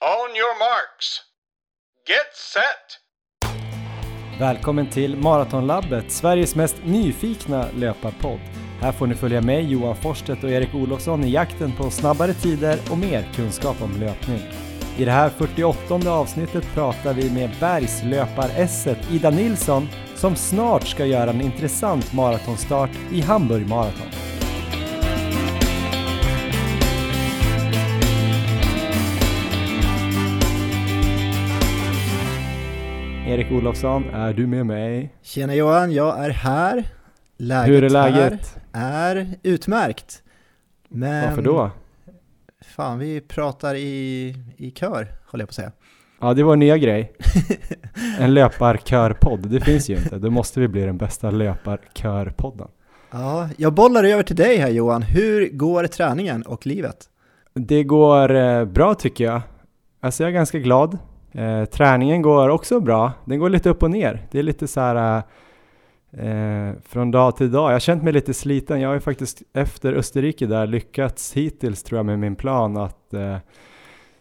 On your marks. Get set! Välkommen till Maratonlabbet, Sveriges mest nyfikna löparpodd. Här får ni följa med Johan Forsstedt och Erik Olofsson i jakten på snabbare tider och mer kunskap om löpning. I det här 48 avsnittet pratar vi med bergslöparesset Ida Nilsson som snart ska göra en intressant maratonstart i Hamburg Marathon. Erik Olofsson, är du med mig? Tjena Johan, jag är här. Läget Hur är läget? här är utmärkt. Men Varför då? Fan, vi pratar i, i kör, håller jag på att säga. Ja, det var en nya grej. En löparkörpodd, det finns ju inte. Då måste vi bli den bästa löparkörpodden. Ja, jag bollar över till dig här Johan. Hur går träningen och livet? Det går eh, bra tycker jag. Alltså jag är ganska glad. Eh, träningen går också bra. Den går lite upp och ner. Det är lite så här eh, från dag till dag. Jag har känt mig lite sliten. Jag har ju faktiskt efter Österrike där lyckats hittills tror jag med min plan att eh,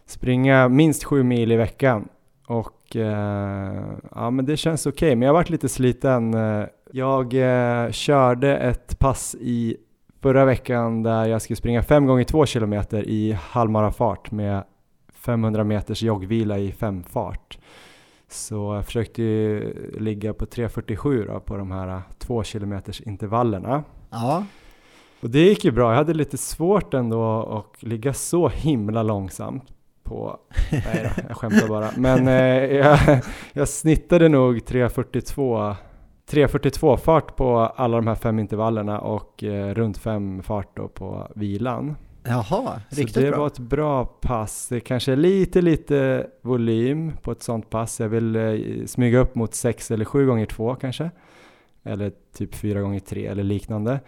springa minst sju mil i veckan. Och eh, ja, men det känns okej. Okay. Men jag har varit lite sliten. Eh, jag eh, körde ett pass i förra veckan där jag skulle springa fem gånger två kilometer i halvmarafart med 500 meters joggvila i femfart. Så jag försökte ju ligga på 3.47 då, på de här 2 kilometers intervallerna. Ja. Och det gick ju bra. Jag hade lite svårt ändå att ligga så himla långsamt på, nej då, jag skämtar bara. Men eh, jag, jag snittade nog 3.42 3.42 fart på alla de här fem intervallerna och eh, runt 5 fart då på vilan. Jaha, riktigt Så det bra. var ett bra pass. Det kanske är lite, lite volym på ett sånt pass. Jag vill eh, smyga upp mot 6 eller 7 gånger 2 kanske. Eller typ 4 gånger 3 eller liknande.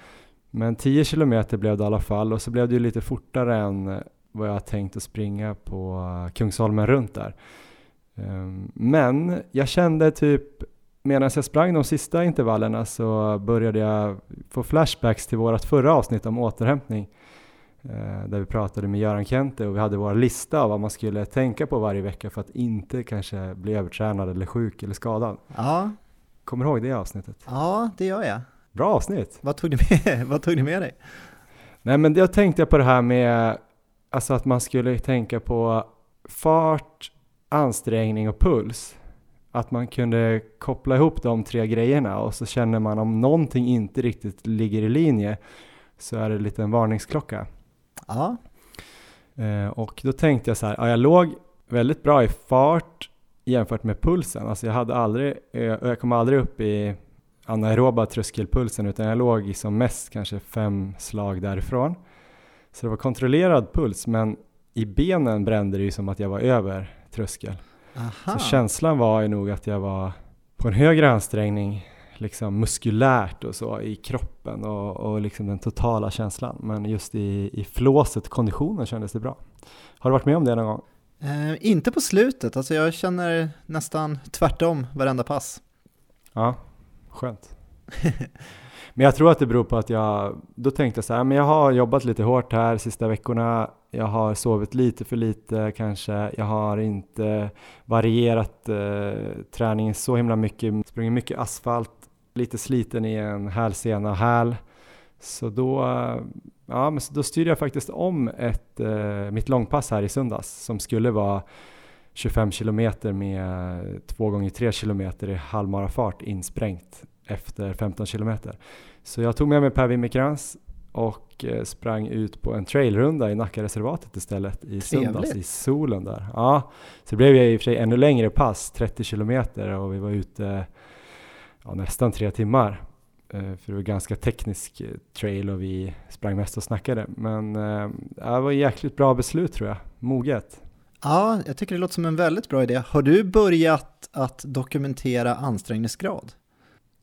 Men 10 kilometer blev det i alla fall och så blev det ju lite fortare än eh, vad jag tänkt att springa på eh, Kungsholmen runt där. Um, men jag kände typ medan jag sprang de sista intervallerna så började jag få flashbacks till vårt förra avsnitt om återhämtning. Eh, där vi pratade med Göran Kente och vi hade vår lista av vad man skulle tänka på varje vecka för att inte kanske bli övertränad eller sjuk eller skadad. Ja, Kommer du ihåg det avsnittet? ja, det gör jag. Bra avsnitt! Vad tog du med, vad tog du med dig? Nej men jag tänkte på det här med alltså att man skulle tänka på fart, ansträngning och puls. Att man kunde koppla ihop de tre grejerna och så känner man om någonting inte riktigt ligger i linje så är det lite en varningsklocka. Ja, Eh, och då tänkte jag så här, ja, jag låg väldigt bra i fart jämfört med pulsen. Alltså jag hade aldrig, eh, jag kom aldrig upp i anaeroba tröskelpulsen utan jag låg som mest kanske fem slag därifrån. Så det var kontrollerad puls men i benen brände det ju som att jag var över tröskel. aha. Så känslan var ju nog att jag var på en högre ansträngning liksom muskulärt och så i kroppen och, och liksom den totala känslan. Men just i, i flåset, konditionen kändes det bra. Har du varit med om det någon gång? Eh, inte på slutet, alltså jag känner nästan tvärtom varenda pass. Ja, skönt. Men jag tror att det beror på att jag, då tänkte jag så här, men jag har jobbat lite hårt här sista veckorna, jag har sovit lite för lite kanske, jag har inte varierat eh, träningen så himla mycket, sprungit mycket asfalt, lite sliten i en hälsena häl. Så då, eh, ja, men så då styrde jag faktiskt om ett, eh, mitt långpass här i söndags som skulle vara 25 kilometer med 2 gånger 3 kilometer i halvmarafart insprängt efter 15 kilometer. Så jag tog med mig Per Wimmercrantz och eh, sprang ut på en trailrunda i Nackareservatet istället i söndags i solen där. Ja, så det blev jag i och för sig ännu längre pass, 30 kilometer och vi var ute ja, nästan tre timmar. Eh, För det var ganska teknisk eh, trail och vi sprang mest och snackade. Men eh, det var ett jäkligt bra beslut tror jag, moget. Ja, jag tycker det låter som en väldigt bra idé. Har du börjat att dokumentera ansträngningsgrad?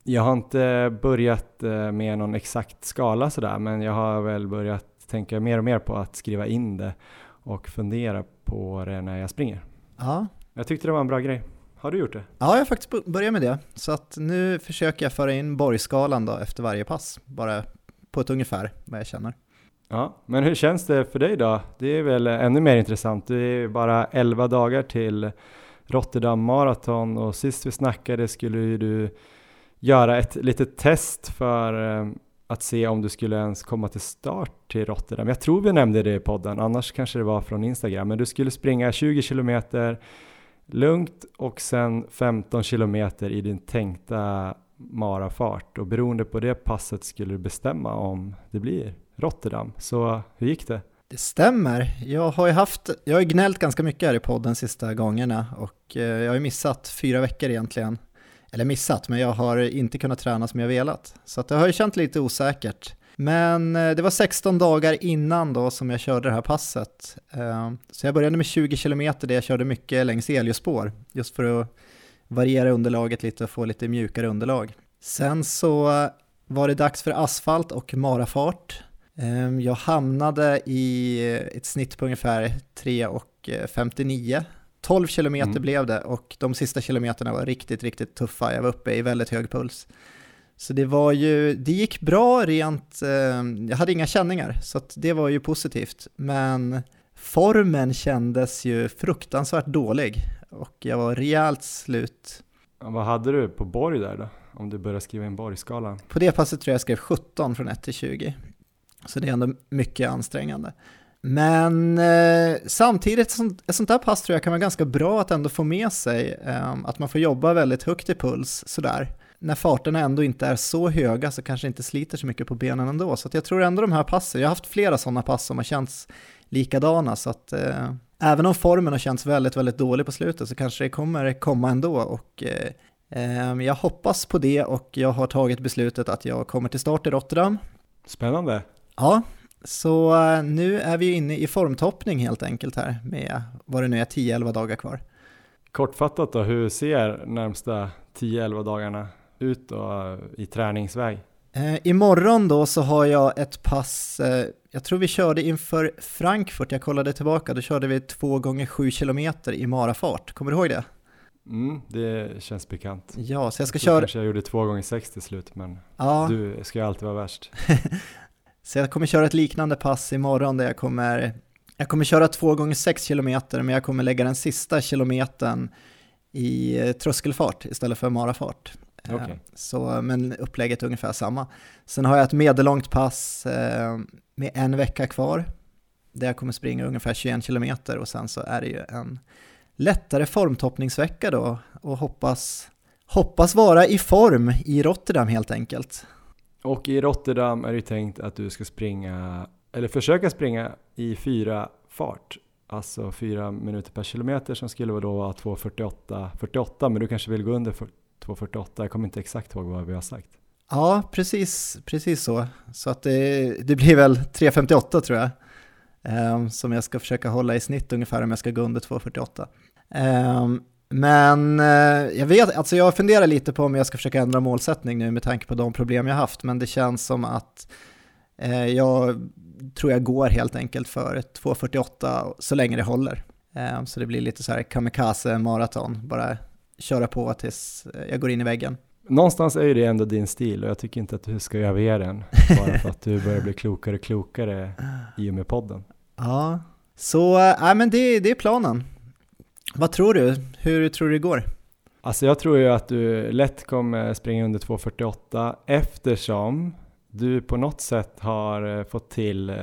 Jag har inte börjat med någon exakt skala sådär, men jag har väl börjat tänka mer och mer på att skriva in det och fundera på det när jag springer. Ja, Jag tyckte det var en bra grej. Har du gjort det? ja jag har faktiskt börjat med det. Så att nu försöker jag föra in borgskalan då efter varje pass, bara på ett ungefär vad jag känner. Ja, men hur känns det för dig då? Det är väl ännu mer intressant. Det är bara 11 dagar till Rotterdam Marathon och sist vi snackade skulle du göra ett litet test för eh, att se om du skulle ens komma till start till Rotterdam. Jag tror vi nämnde det i podden, annars kanske det var från Instagram, men du skulle springa 20 kilometer lugnt och sen 15 kilometer i din tänkta marafart och beroende på det passet skulle du bestämma om det blir Rotterdam. Så hur gick det? Det stämmer. Jag har ju haft, jag har gnällt ganska mycket här i podden sista gångerna och eh, jag har ju missat fyra veckor egentligen. Eller missat, men jag har inte kunnat träna som jag velat. Så att det har ju känt lite osäkert. Men eh, det var 16 dagar innan då som jag körde det här passet. Eh, så jag började med 20 km där jag körde mycket längs elljusspår, just för att variera underlaget lite och få lite mjukare underlag. Sen så var det dags för asfalt och marafart. Ehm, jag hamnade i ett snitt på ungefär 3,59. 12 kilometer mm. blev det och de sista kilometerna var riktigt, riktigt tuffa. Jag var uppe i väldigt hög puls. Så det var ju, det gick bra rent, ehm, jag hade inga känningar, så det var ju positivt. Men formen kändes ju fruktansvärt dålig och jag var rejält slut. Ja, vad hade du på Borg där då? Om du börjar skriva in Borgskalan? På det passet tror jag jag skrev 17 från 1 till 20. Så det är ändå mycket ansträngande. Men eh, samtidigt, sånt, ett sånt där pass tror jag kan vara ganska bra att ändå få med sig, eh, att man får jobba väldigt högt i puls sådär. När farterna ändå inte är så höga så kanske inte sliter så mycket på benen ändå. Så jag tror ändå de här passen, jag har haft flera sådana pass som har känts likadana, så att eh, även om formen har känts väldigt, väldigt dålig på slutet så kanske det kommer komma ändå och eh, eh, jag hoppas på det och jag har tagit beslutet att jag kommer till start i Rotterdam. Spännande. Ja, så eh, nu är vi inne i formtoppning helt enkelt här med vad det nu är 10-11 dagar kvar. Kortfattat då, hur ser närmsta 10-11 dagarna ut då i träningsväg? Eh, imorgon då så har jag ett pass, eh, jag tror vi körde inför Frankfurt, jag kollade tillbaka, då körde vi 2 gånger 7 km i marafart, kommer du ihåg det? Mm, det känns bekant. Ja, så jag ska jag köra... kanske jag gjorde 2 gånger 6 till slut, men ja. du ska ju alltid vara värst. Så jag kommer köra ett liknande pass imorgon där jag kommer, jag kommer köra två gånger sex kilometer men jag kommer lägga den sista kilometern i eh, tröskelfart istället för marafart. Okay. Så, men upplägget är ungefär samma. Sen har jag ett medellångt pass eh, med en vecka kvar där jag kommer springa ungefär 21 kilometer och sen så är det ju en lättare formtoppningsvecka då och hoppas, hoppas vara i form i Rotterdam helt enkelt. Och i Rotterdam är det tänkt att du ska springa, eller försöka springa i fyra fart. Alltså fyra minuter per kilometer som skulle då vara 2.48, 48, men du kanske vill gå under 2.48, jag kommer inte exakt ihåg vad vi har sagt. Ja, precis, precis så. Så att det, det blir väl 3.58 tror jag, um, som jag ska försöka hålla i snitt ungefär om jag ska gå under 2.48. Um, ehm, men eh, jag vet, alltså jag funderar lite på om jag ska försöka ändra målsättning nu med tanke på de problem jag haft, men det känns som att eh, jag tror jag går helt enkelt för 2.48 så länge det håller. Ehm, så det blir lite så här kamikaze-maraton, bara köra på tills jag går in i väggen. Någonstans är ju det ändå din stil och jag tycker inte att du ska överge den bara för att du börjar bli klokare och klokare i och med podden. Ja, så äh, men det, det är planen. Vad tror du? Hur tror du det går? Alltså jag tror ju att du lätt kommer springa under 2.48 eftersom du på något sätt har eh, fått till eh,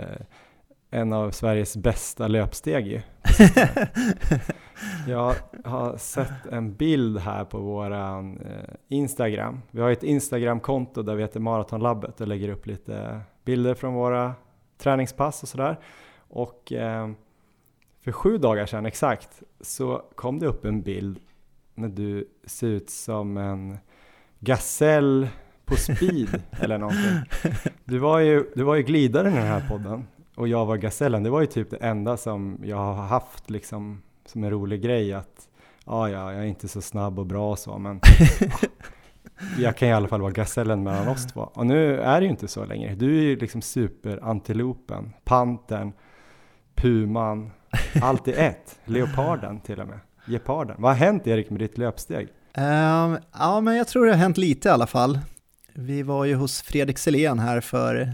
en av Sveriges bästa löpsteg ju. Jag har sett en bild här på våran eh, Instagram. Vi har ett Instagram-konto där vi heter Maratonlabbet och lägger upp lite bilder från våra träningspass och sådär. Och eh, för sju dagar sedan exakt så kom det upp en bild när du ser ut som en gasell på speed eller någonting. Du var ju, du var ju glidare i den här podden och jag var gasellen. Det var ju typ det enda som jag har haft liksom som en rolig grej att ja, ja, jag är inte så snabb och bra och så, men ja, jag kan i alla fall vara gasellen mellan oss två. Och nu är det ju inte så längre. Du är ju liksom superantilopen, pantern, puman, allt i ett. Leoparden till och med. Geparden. Vad har hänt Erik med ditt löpsteg? Um, ja, men jag tror det har hänt lite i alla fall. Vi var ju hos Fredrik Selén här för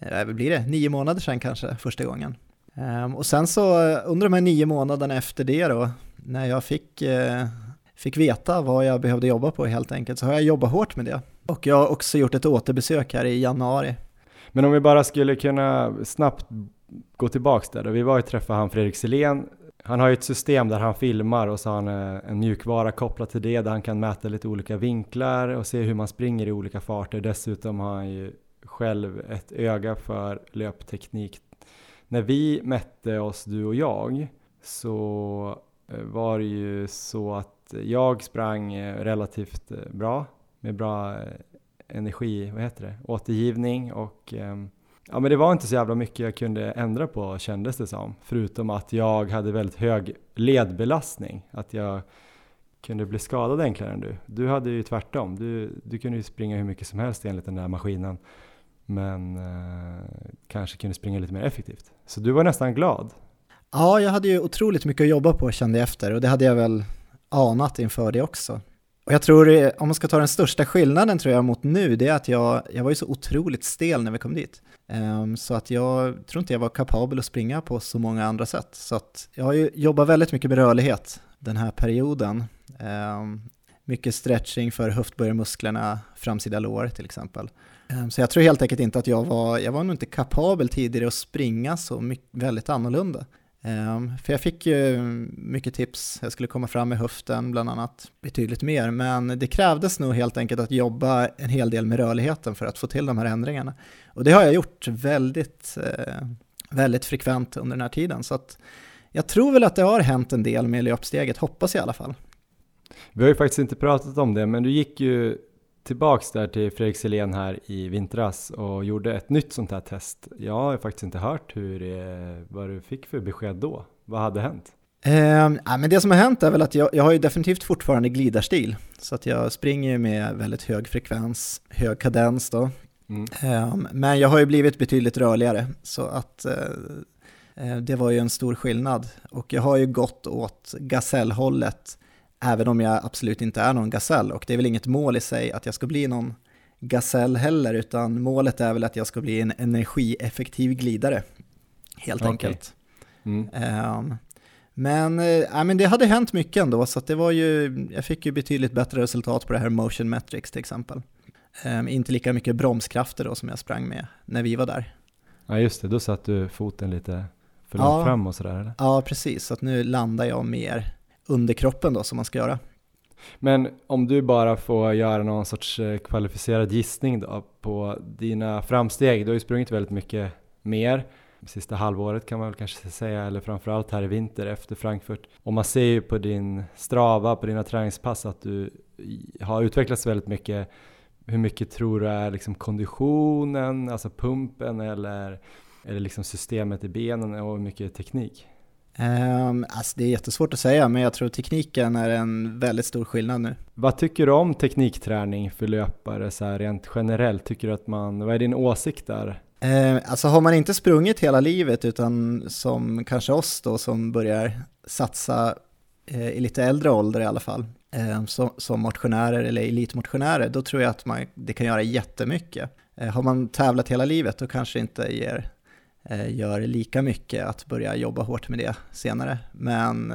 Eh, vad blir det, nio månader sedan kanske första gången. Ehm, och sen så eh, under de här nio månaderna efter det då, när jag fick, eh, fick veta vad jag behövde jobba på helt enkelt, så har jag jobbat hårt med det. Och jag har också gjort ett återbesök här i januari. Men om vi bara skulle kunna snabbt gå tillbaks där då. Vi var ju träffa han Fredrik Selén. Han har ju ett system där han filmar och så har han en mjukvara kopplat till det där han kan mäta lite olika vinklar och se hur man springer i olika farter. Dessutom har han ju själv ett öga för löpteknik. När vi mätte oss, du och jag, så eh, var det ju så att jag sprang eh, relativt eh, bra med bra energi, vad heter det, återgivning och Ja men det var inte så jävla mycket jag kunde ändra på kändes det som. Förutom att jag hade väldigt hög ledbelastning. Att jag kunde bli skadad enklare än du. Du hade ju tvärtom. Du, du kunde ju springa hur mycket som helst enligt den där maskinen. Men eh, kanske kunde springa lite mer effektivt. Så du var nästan glad. Ja, jag hade ju otroligt mycket att jobba på kände jag efter och det hade jag väl anat inför det också. Och jag tror, eh, om man ska ta den största skillnaden tror jag mot nu, det är att jag, jag var ju så otroligt stel när vi kom dit. Um, så att jag tror inte jag var kapabel att springa på så många andra sätt. Så att jag har ju jobbat väldigt mycket med rörlighet den här perioden. Um, mycket stretching för höftböjarmusklerna, framsida lår till exempel. Ehm, så jag tror helt enkelt inte att jag var, jag var nog inte kapabel tidigare att springa så mycket, väldigt annorlunda. Ehm, för jag fick ju mycket tips, jag skulle komma fram med höften bland annat, betydligt mer, men det krävdes nog helt enkelt att jobba en hel del med rörligheten för att få till de här ändringarna. Och det har jag gjort väldigt, eh, väldigt frekvent under den här tiden, så att jag tror väl att det har hänt en del med löpsteget, hoppas jag i alla fall. Vi har ju faktiskt inte pratat om det, men du gick ju tillbaks där till Fredrik Selén här i vintras och gjorde ett nytt sånt här test. Jag har faktiskt inte hört hur, vad du fick för besked då. Vad hade hänt? Eh, men det som har hänt är väl att jag, jag har ju definitivt fortfarande glidarstil. Så att jag springer med väldigt hög frekvens, hög kadens då. Mm. Eh, men jag har ju blivit betydligt rörligare. Så att eh, eh, det var ju en stor skillnad. Och jag har ju gått åt gasellhållet Även om jag absolut inte är någon gasell och det är väl inget mål i sig att jag ska bli någon gasell heller utan målet är väl att jag ska bli en energieffektiv glidare. Helt okay. enkelt. Mm. Um, men, äh, men det hade hänt mycket ändå så det var ju, jag fick ju betydligt bättre resultat på det här Motion Metrics till exempel. Um, inte lika mycket bromskrafter då som jag sprang med när vi var där. Ja just det, då satt du foten lite för långt ja, fram och sådär eller? Ja precis, så att nu landar jag mer underkroppen då som man ska göra. Men om du bara får göra någon sorts eh, kvalificerad gissning då på dina framsteg, du har ju sprungit väldigt mycket mer sista halvåret kan man väl kanske säga, eller framförallt här i vinter efter Frankfurt. Och man ser ju på din strava, på dina träningspass att du har utvecklats väldigt mycket. Hur mycket tror du är liksom konditionen, alltså pumpen eller, eller liksom systemet i benen och hur mycket teknik? Um, alltså det är jättesvårt att säga, men jag tror tekniken är en väldigt stor skillnad nu. Vad tycker du om teknikträning för löpare så här rent generellt? Tycker du att man, vad är din åsikt där? Uh, alltså har man inte sprungit hela livet utan som kanske oss då som börjar satsa uh, i lite äldre ålder i alla fall, uh, som, som motionärer eller elitmotionärer, då tror jag att man, det kan göra jättemycket. Uh, har man tävlat hela livet då kanske inte ger Eh, gör lika mycket att börja jobba hårt med det senare. Men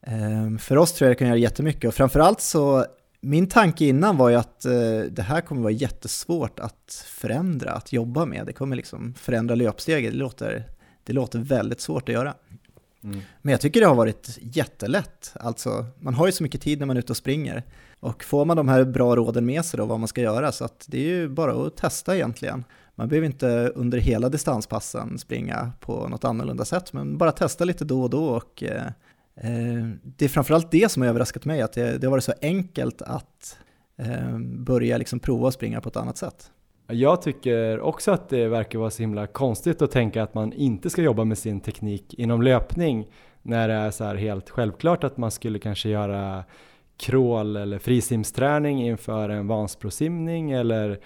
eh, för oss tror jag det kan göra jättemycket och framförallt så min tanke innan var ju att eh, det här kommer vara jättesvårt att förändra, att jobba med. Det kommer liksom förändra löpsteget, det låter, det låter väldigt svårt att göra. Mm. Men jag tycker det har varit jättelätt. Alltså, man har ju så mycket tid när man är ute och springer. Och får man de här bra råden med sig då, vad man ska göra, så att det är ju bara att testa egentligen. Man behöver inte under hela distanspassen springa på något annorlunda sätt, men bara testa lite då och då. Och, eh, eh, det är framförallt det som har överraskat mig, att det, det har varit så enkelt att eh, börja liksom prova att springa på ett annat sätt. Jag tycker också att det verkar vara så himla konstigt att tänka att man inte ska jobba med sin teknik inom löpning när det är så här helt självklart att man skulle kanske göra crawl eller frisimsträning inför en Vansbrosimning eller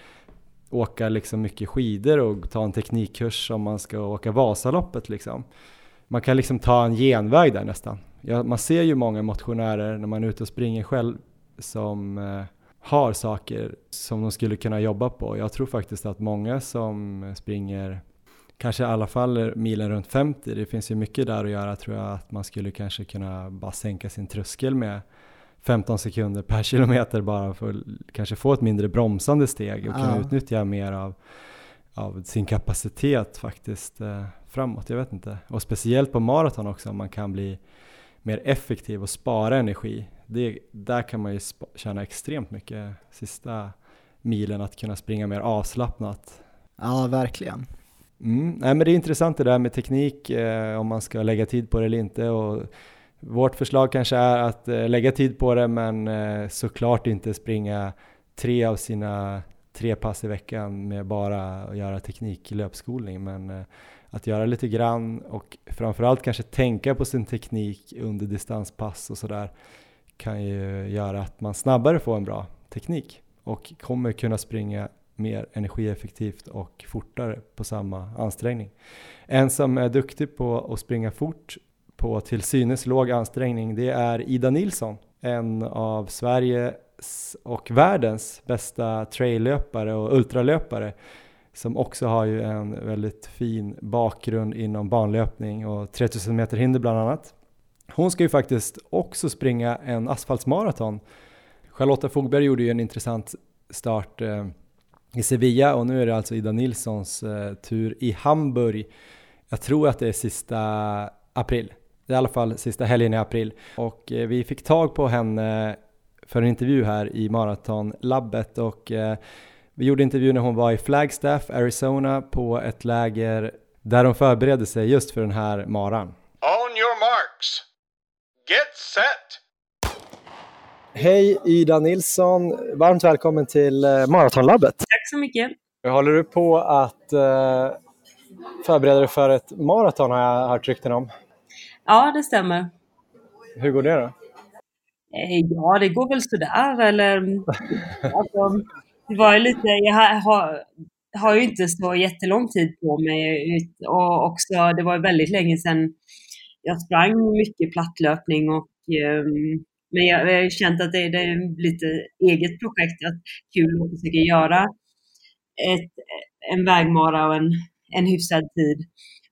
åka liksom mycket skidor och ta en teknikkurs om man ska åka Vasaloppet liksom. Man kan liksom ta en genväg där nästan. Ja, man ser ju många motionärer när man är ute och springer själv som eh, har saker som de skulle kunna jobba på. Jag tror faktiskt att många som springer kanske i alla fall milen runt 50. Det finns ju mycket där att göra tror jag att man skulle kanske kunna bara sänka sin tröskel med 15 sekunder per kilometer bara för att kanske få ett mindre bromsande steg och kunna Ja. utnyttja mer av, av sin kapacitet faktiskt eh, framåt. Jag vet inte. Och speciellt på maraton också om man kan bli mer effektiv och spara energi. Det, där kan man ju tjäna extremt mycket sista milen att kunna springa mer avslappnat. Ja, verkligen. Mm. Nej, men det är intressant det där med teknik, eh, om man ska lägga tid på det eller inte. Och vårt förslag kanske är att eh, lägga tid på det, men eh, såklart inte springa tre av sina tre pass i veckan med bara att göra tekniklöpskolning. Men eh, att göra lite grann och framförallt kanske tänka på sin teknik under distanspass och sådär kan ju göra att man snabbare får en bra teknik och kommer kunna springa mer energieffektivt och fortare på samma ansträngning. En som är duktig på att springa fort på till synes låg ansträngning det är Ida Nilsson, en av Sveriges och världens bästa traillöpare och ultralöpare som också har ju en väldigt fin bakgrund inom banlöpning och 3000 meter hinder bland annat. Hon ska ju faktiskt också springa en asfaltsmaraton. Charlotta Fogberg gjorde ju en intressant start eh, i Sevilla och nu är det alltså Ida Nilssons eh, tur i Hamburg. Jag tror att det är sista april. Det är i alla fall sista helgen i april. Och eh, vi fick tag på henne för en intervju här i Maratonlabbet och eh, vi gjorde intervju när hon var i Flagstaff, Arizona på ett läger där hon förberedde sig just för den här maran. On your marks. Get set. Hej Ida Nilsson, varmt välkommen till eh, Maratonlabbet. Tack så mycket. Håller du på att förbereda dig för ett maraton har jag hört rykten om. Ja, det stämmer. Hur går det då? Eh, Ja, det går väl sådär. Eller, alltså, det var lite, jag har, har, ju inte så jättelång tid på mig. ut- Och också, det var väldigt länge sedan jag sprang mycket plattlöpning. Och, ehm, men jag, har känt att det, det är lite eget projekt. Att kul att försöka göra ett, en vägmara och en, en hyfsad tid.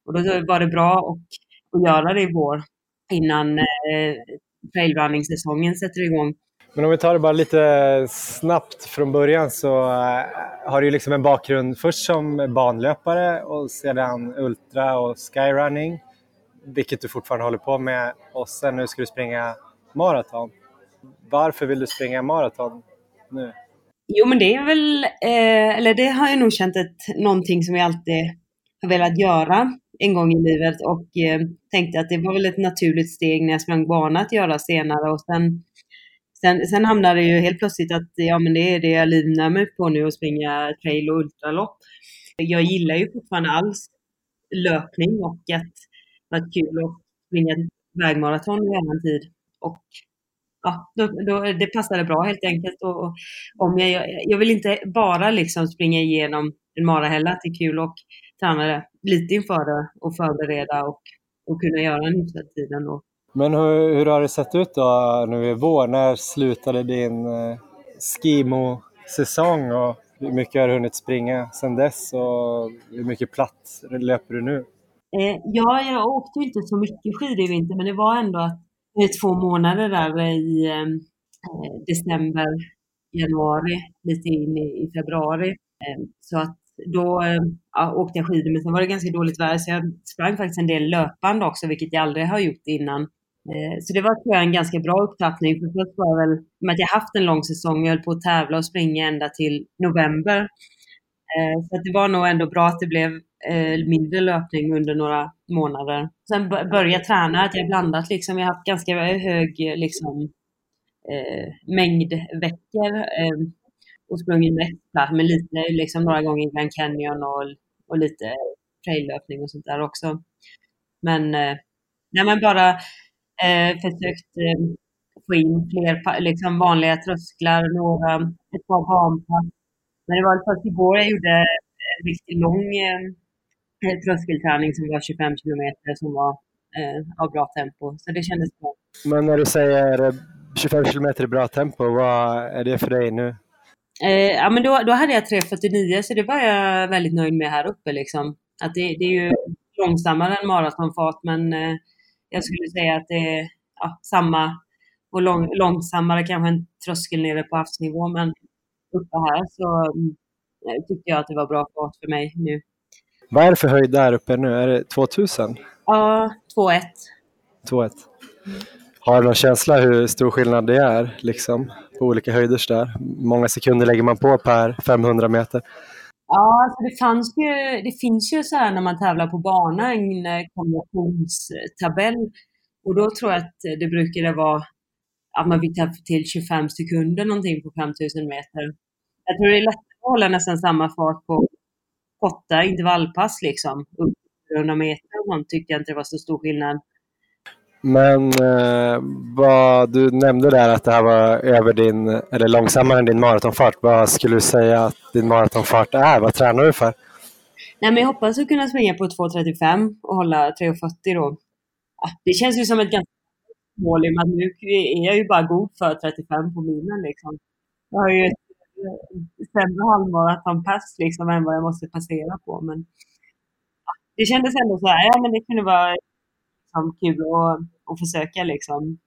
Och då var det bra att, att göra det i vår innan eh, trailrunning-säsongen sätter igång. Men om vi tar det bara lite snabbt från början så eh, har du liksom en bakgrund först som banlöpare och sedan ultra och skyrunning, vilket du fortfarande håller på med och sen nu ska du springa maraton. Varför vill du springa maraton nu? Jo, men det är väl, eh, eller det har jag nog känt ett, någonting som jag alltid har velat göra en gång i livet och eh, tänkte att det var väl ett naturligt steg när jag sprang bana att göra senare och sen, sen, sen hamnade det ju helt plötsligt att ja, men det är det jag livnär mig på nu att springa trail och ultralopp. Jag gillar ju fortfarande alls löpning och att det var kul att springa vägmaraton i annan tid. Och ja, då, då, det passade bra helt enkelt. Och, och om jag, jag vill inte bara liksom springa igenom en mara heller, att det är kul och träna det lite inför det och förbereda och, och kunna göra en hyfsad tid ändå. Men hur, hur har det sett ut då nu i vår? När slutade din eh, skimo-säsong och hur mycket har du hunnit springa sedan dess och hur mycket platt löper du nu? Eh, ja, jag åkte inte så mycket skidor i vinter, men det var ändå att, två månader där i eh, december, januari, lite in i, i februari. Eh, så att då eh, ja, åkte jag skidor, men sen var det ganska dåligt väder, så jag sprang faktiskt en del löpande också, vilket jag aldrig har gjort innan. Eh, så det var tror jag, en ganska bra upptrappning. För först var jag väl, med att jag haft en lång säsong, jag höll på att tävla och springa ända till november. Eh, så att det var nog ändå bra att det blev mindre löpning under några månader. Sen började jag träna, att jag blandat liksom. Jag har haft ganska hög liksom, mängd veckor och sprungit mest platt, men lite liksom några gånger i Grand Canyon och, och lite traillöpning och sånt där också. Men, eh, nej, men bara eh, försökt eh, få in fler liksom vanliga trösklar, några, ett par banpass. Men det var först igår jag gjorde en riktigt lång eh, eh tröskelträning som var 25 kilometer som var eh, av bra tempo. Så det kändes bra. Men när du säger 25 kilometer i bra tempo, vad är det för dig nu? Eh, ja, men då, då hade jag 3.49 så det var jag väldigt nöjd med här uppe. Liksom. Att det, det är ju långsammare än maratonfart, men eh, jag skulle säga att det är ja, samma och lång, långsammare kanske en tröskel nere på havsnivå, men uppe här så mm, tyckte jag att det var bra fart för mig nu. Vad är det för höjd där uppe nu? Är det 2000? Ja, 2-1. 2-1. Har du någon känsla hur stor skillnad det är liksom, på olika höjder där? många sekunder lägger man på per 500 meter? Ja, alltså det, fanns ju, det finns ju så här när man tävlar på bana en eh, kombinationstabell. Och då tror jag att det brukade vara att man fick ta till 25 sekunder någonting på 5000 meter. Jag tror det är lättare att hålla nästan samma fart på korta intervallpass liksom. Upp till 100 meter och tyckte jag inte det var så stor skillnad. Men eh, vad du nämnde där att det här var över din, eller långsammare än din maratonfart. Vad skulle du säga att din maratonfart är? Vad tränar du för? Nej, men jag hoppas att kunna springa på 2.35 och hålla 3.40 då. Det känns ju som ett ganska mål i och med att nu är jag ju bara god för 35 på milen liksom. Jag har ju ett eh, sämre halvmaratonpass liksom än vad jag måste passera på. Men det kändes ändå så här, ja men det kunde vara liksom, kul att, att försöka liksom.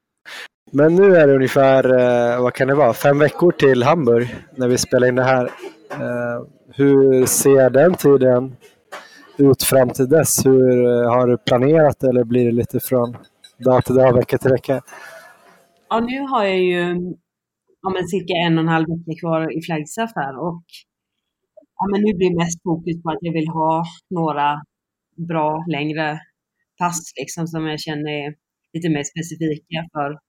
Men nu är det ungefär, eh, vad kan det vara, fem veckor till Hamburg när vi spelar in det här. Eh, hur ser den tiden ut fram till dess? Hur eh, Har du planerat eller blir det lite från dag till dag, vecka till vecka? Ja, nu har jag ju ja, men cirka en och en halv vecka kvar i Flagstaff här och ja, men nu blir mest fokus på att jag vill ha några bra längre pass liksom, som jag känner lite mer specifika för.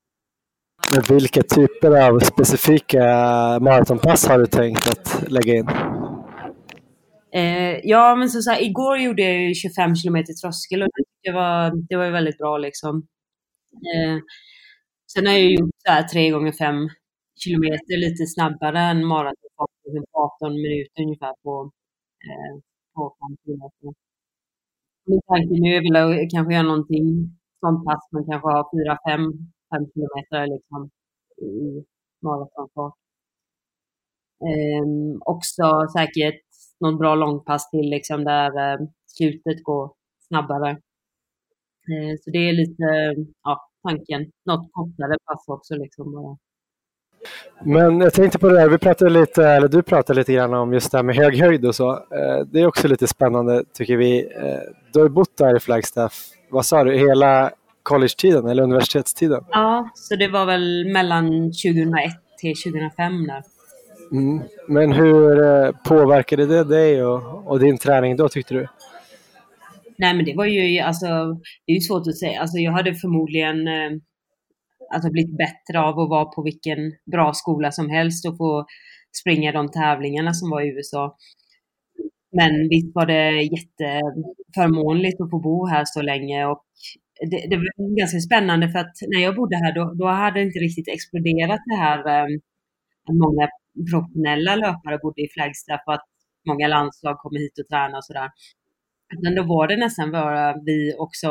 Men vilka typer av specifika maratonpass har du tänkt att lägga in? Eh, ja, men som sagt, igår gjorde jag 25 kilometer tröskel och det var, det var väldigt bra liksom. Eh, sen har jag gjort så här 3 gånger 5 kilometer lite snabbare än maratonfart, 18 minuter ungefär på, eh, på 5 kilometer. Min tanke nu är väl att kanske göra någonting sånt pass, men kanske har 4-5 kilometer liksom i maratonfart. Ehm, också säkert någon bra långpass till liksom där eh, slutet går snabbare. Ehm, så det är lite ja, tanken. Något kortare pass också liksom bara. Men jag tänkte på det där, vi pratade lite, eller du pratade lite grann om just det här med hög höjd och så. Eh, det är också lite spännande tycker vi. Eh, du har bott där i Flagstaff, vad sa du, hela college-tiden eller universitetstiden? Ja, så det var väl mellan 2001 till 2005 där. Mm. Men hur eh, påverkade det dig och, och, din träning då tyckte du? Nej men det var ju, alltså, det är ju svårt att säga. Alltså jag hade förmodligen eh, alltså, blivit bättre av att vara på vilken bra skola som helst och få springa de tävlingarna som var i USA. Men visst var det jätteförmånligt att få bo här så länge och det, det var ganska spännande för att när jag bodde här då, då hade det inte riktigt exploderat det här eh, många professionella löpare bodde i Flagstaff och att många landslag kommer hit och tränar och sådär. Men då var det nästan bara vi också,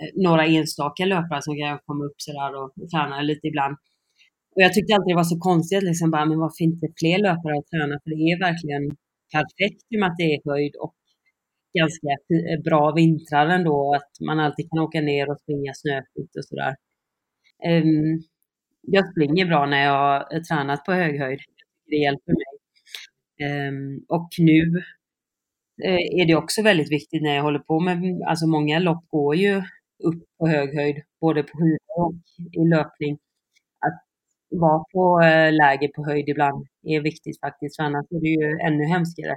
eh, några enstaka löpare som kan komma upp sådär och träna lite ibland. Och jag tyckte alltid det var så konstigt, liksom bara, men varför inte fler löpare att träna? För det är verkligen perfekt i och med att det är höjd och ganska eh, bra vintrar ändå, att man alltid kan åka ner och springa snöfritt och sådär. Um, jag springer bra när jag har tränat på hög höjd. Det hjälper mig. Um, och nu eh, är det också väldigt viktigt när jag håller på med, alltså många lopp går ju upp på hög höjd, både på skidor och i löpning. Vara på eh, läger på höjd ibland är viktigt faktiskt, för annars är det ju ännu hemskare.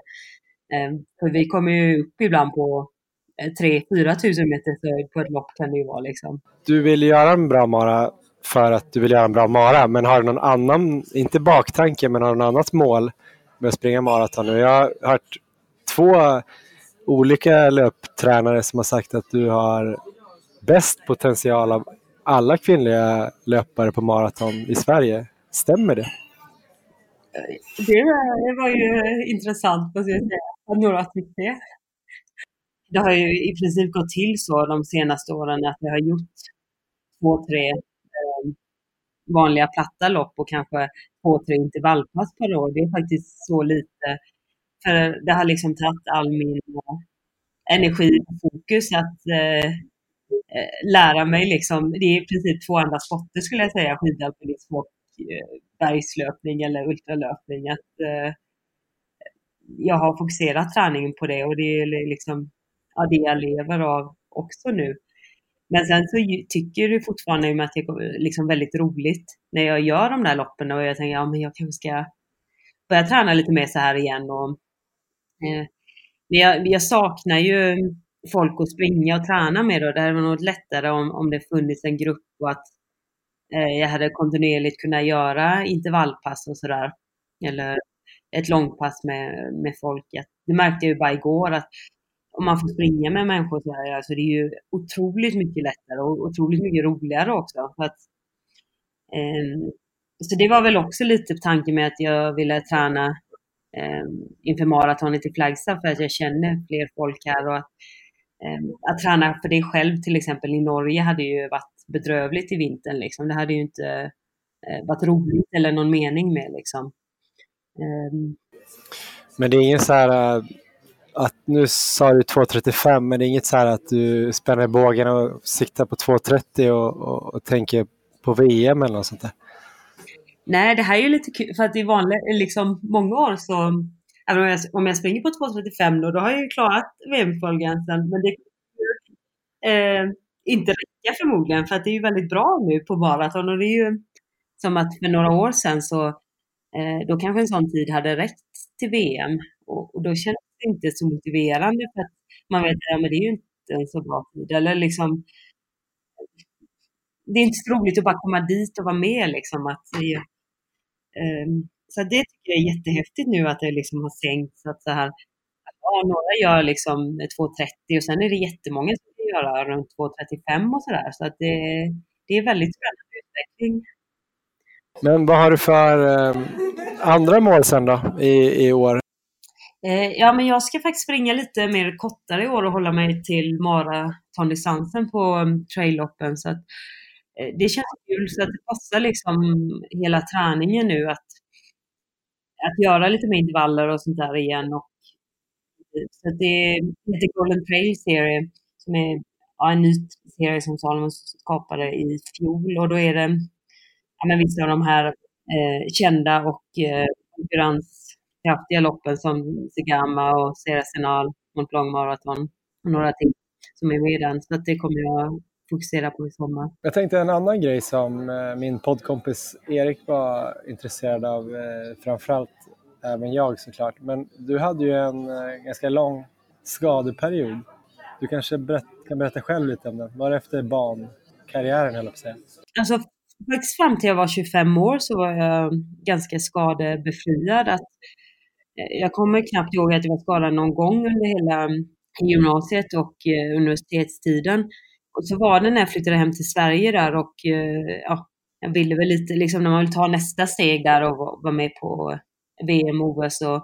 Ehm, för vi kommer ju upp ibland på eh, 3-4 tusen meters höjd på ett lopp kan det ju vara liksom. Du vill göra en bra mara för att du vill göra en bra mara. Men har du någon annan, inte baktanke, men har du något annat mål med att springa maraton? Jag har hört två olika löptränare som har sagt att du har bäst potential av alla kvinnliga löpare på maraton i Sverige. Stämmer det? Det var ju intressant, måste jag säga, att några tyckte det. Det har ju i princip gått till så de senaste åren att vi har gjort två, tre ehm, vanliga platta lopp och kanske två, tre intervallpass per år. Det är faktiskt så lite. För det har liksom tagit all min eh, energi och fokus att eh, Eh, lära mig liksom, det är i princip två andra sporter skulle jag säga, skidalpinism och liksom eh, bergslöpning eller ultralöpning. Att, eh, jag har fokuserat träningen på det och det är liksom ja, det jag lever av också nu. Men sen så tycker du fortfarande att det är liksom väldigt roligt när jag gör de där loppen och jag tänker ja, men jag kanske ska börja träna lite mer så här igen. Och, eh, men jag, jag, saknar ju folk att springa och träna med då. det hade varit lättare om, om det funnits en grupp och att eh, jag hade kontinuerligt kunnat göra intervallpass och sådär. Eller ett långpass med, med folk. Det märkte jag ju bara igår att om man får springa med människor så här, alltså det är ju otroligt mycket lättare och otroligt mycket roligare också. För att, eh, så det var väl också lite tanken med att jag ville träna eh, inför maratonet i Flagstaff för att jag känner fler folk här och att, eh, att träna för det själv till exempel i Norge hade ju varit bedrövligt i vintern liksom. Det hade ju inte eh, varit roligt eller någon mening med liksom. Ehm. Men det är ingen så här äh, att nu sa du 2.35 men det är inget så här att du spänner bågen och siktar på 2.30 och, och, och, tänker på VM eller något sånt där? Nej, det här är ju lite kul för att i vanliga, liksom många år så, även om jag, om jag springer på 2.35 då, då har jag ju klarat VM-kvalgränsen men det eh, inte räcka förmodligen för att det är ju väldigt bra nu på maraton och det är ju som att för några år sedan så Eh, då kanske en sån tid hade räckt till VM och, och då känns det inte så motiverande för att man vet att ja, det är ju inte en så bra tid. Eller liksom, det är inte så roligt att bara komma dit och vara med. Liksom, att, eh, så det tycker jag är jättehäftigt nu att det liksom har sänkts. Att så här, ja, några gör liksom 2.30 och sen är det jättemånga som vill göra runt 2.35 och sådär. Så att det, det är väldigt spännande utveckling. Men vad har du för eh, andra mål sen då i, i år? Eh, ja, men jag ska faktiskt springa lite mer kortare i år och hålla mig till maratondistansen på um, trailloppen. Så att, eh, det känns kul så att det passar liksom hela träningen nu att, att göra lite mer intervaller och sånt där igen. Och, så det heter Golden Trail Serie som är ja, en ny serie som Salomon skapade i fjol och då är det ja, men vissa av de här eh, kända och eh, konkurrenskraftiga loppen som Segama och Serasenal, Mont Blanc Marathon och några till som är med i den. Så att det kommer jag fokusera på i sommar. Jag tänkte en annan grej som eh, min poddkompis Erik var intresserad av, eh, framförallt även jag såklart. Men du hade ju en eh, ganska lång skadeperiod. Du kanske berätt, kan berätta själv lite om den. Var det efter bankarriären höll jag på att säga? Alltså faktiskt fram till jag var 25 år så var jag ganska skadebefriad. Att, jag kommer knappt ihåg att jag var skadad någon gång under hela gymnasiet och universitetstiden. Och så var det när jag flyttade hem till Sverige där och eh, ja, jag ville väl lite, liksom när man vill ta nästa steg där och vara med på VM, OS och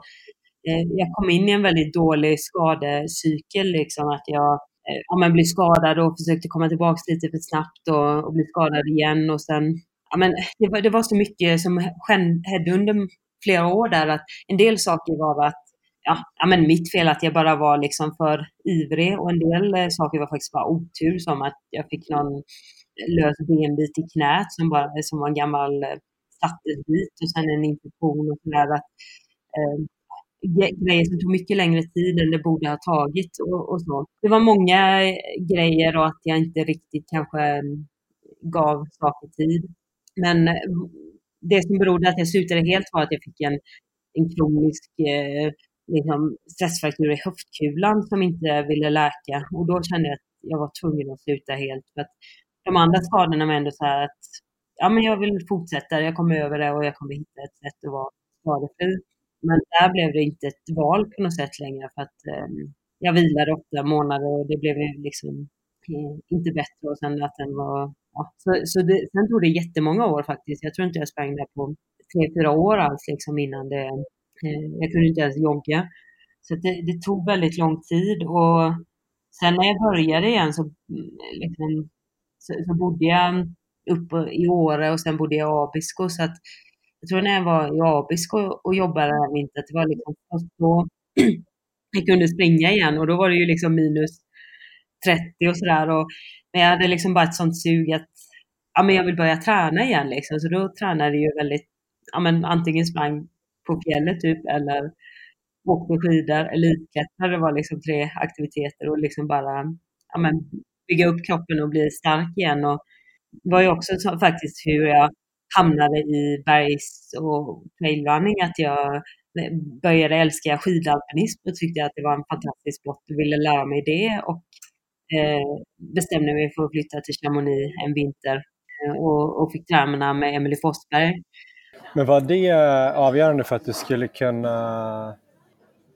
eh, jag kom in i en väldigt dålig skadecykel, liksom att jag Eh, ja, men blev skadad och försökte komma tillbaka lite för snabbt och, och bli skadad igen. Och sen, ja, men det, var, det var så mycket som hände under flera år där att en del saker var att ja, ja, men mitt fel att jag bara var liksom för ivrig och en del eh, saker var faktiskt bara otur som att jag fick någon lös benbit i knät som, bara, eh, som var en gammal eh, sattesbit och sen en infektion och sådär. Eh, grejer som tog mycket längre tid än det borde ha tagit och, och så. Det var många eh, grejer och att jag inte riktigt kanske mm, gav saker tid. Men eh, det som berodde att jag slutade helt var att jag fick en, en kronisk eh, liksom, stressfraktur i höftkulan som inte ville läka och då kände jag att jag var tvungen att sluta helt. För att de andra skadorna var ändå så här att ja, men jag vill fortsätta, jag kommer över det och jag kommer hitta ett sätt att vara skadefri. Men där blev det inte ett val på något sätt längre för att eh, jag vilade åtta månader och det blev liksom eh, inte bättre och sen att den var... Ja, så, så det, sen tog det jättemånga år faktiskt. Jag tror inte jag sprang där på tre, fyra år alls liksom innan det... Eh, jag kunde inte ens jogga. Så det, det, tog väldigt lång tid och sen när jag började igen så, mm, liksom, så, så bodde jag uppe i Åre och sen bodde jag i Abisko så att jag tror när jag var i Abisko och jobbade där vintern, det var liksom först då jag kunde springa igen och då var det ju liksom minus 30 och sådär. Men jag hade liksom bara ett sånt sug att ja, men jag vill börja träna igen liksom. Så då tränade jag ju väldigt, ja men antingen sprang på fjället typ eller åkte skidor, elitklättrade. Det var liksom tre aktiviteter och liksom bara ja, men, bygga upp kroppen och bli stark igen. Och det var ju också så, faktiskt hur jag hamnade i bergs och trailrunning, att jag började älska skidalpinism och tyckte att det var en fantastisk sport och ville lära mig det och eh, bestämde mig för att flytta till Chamonix en vinter eh, och, och fick träna med Emelie Forsberg. Men var det eh, avgörande för att du skulle kunna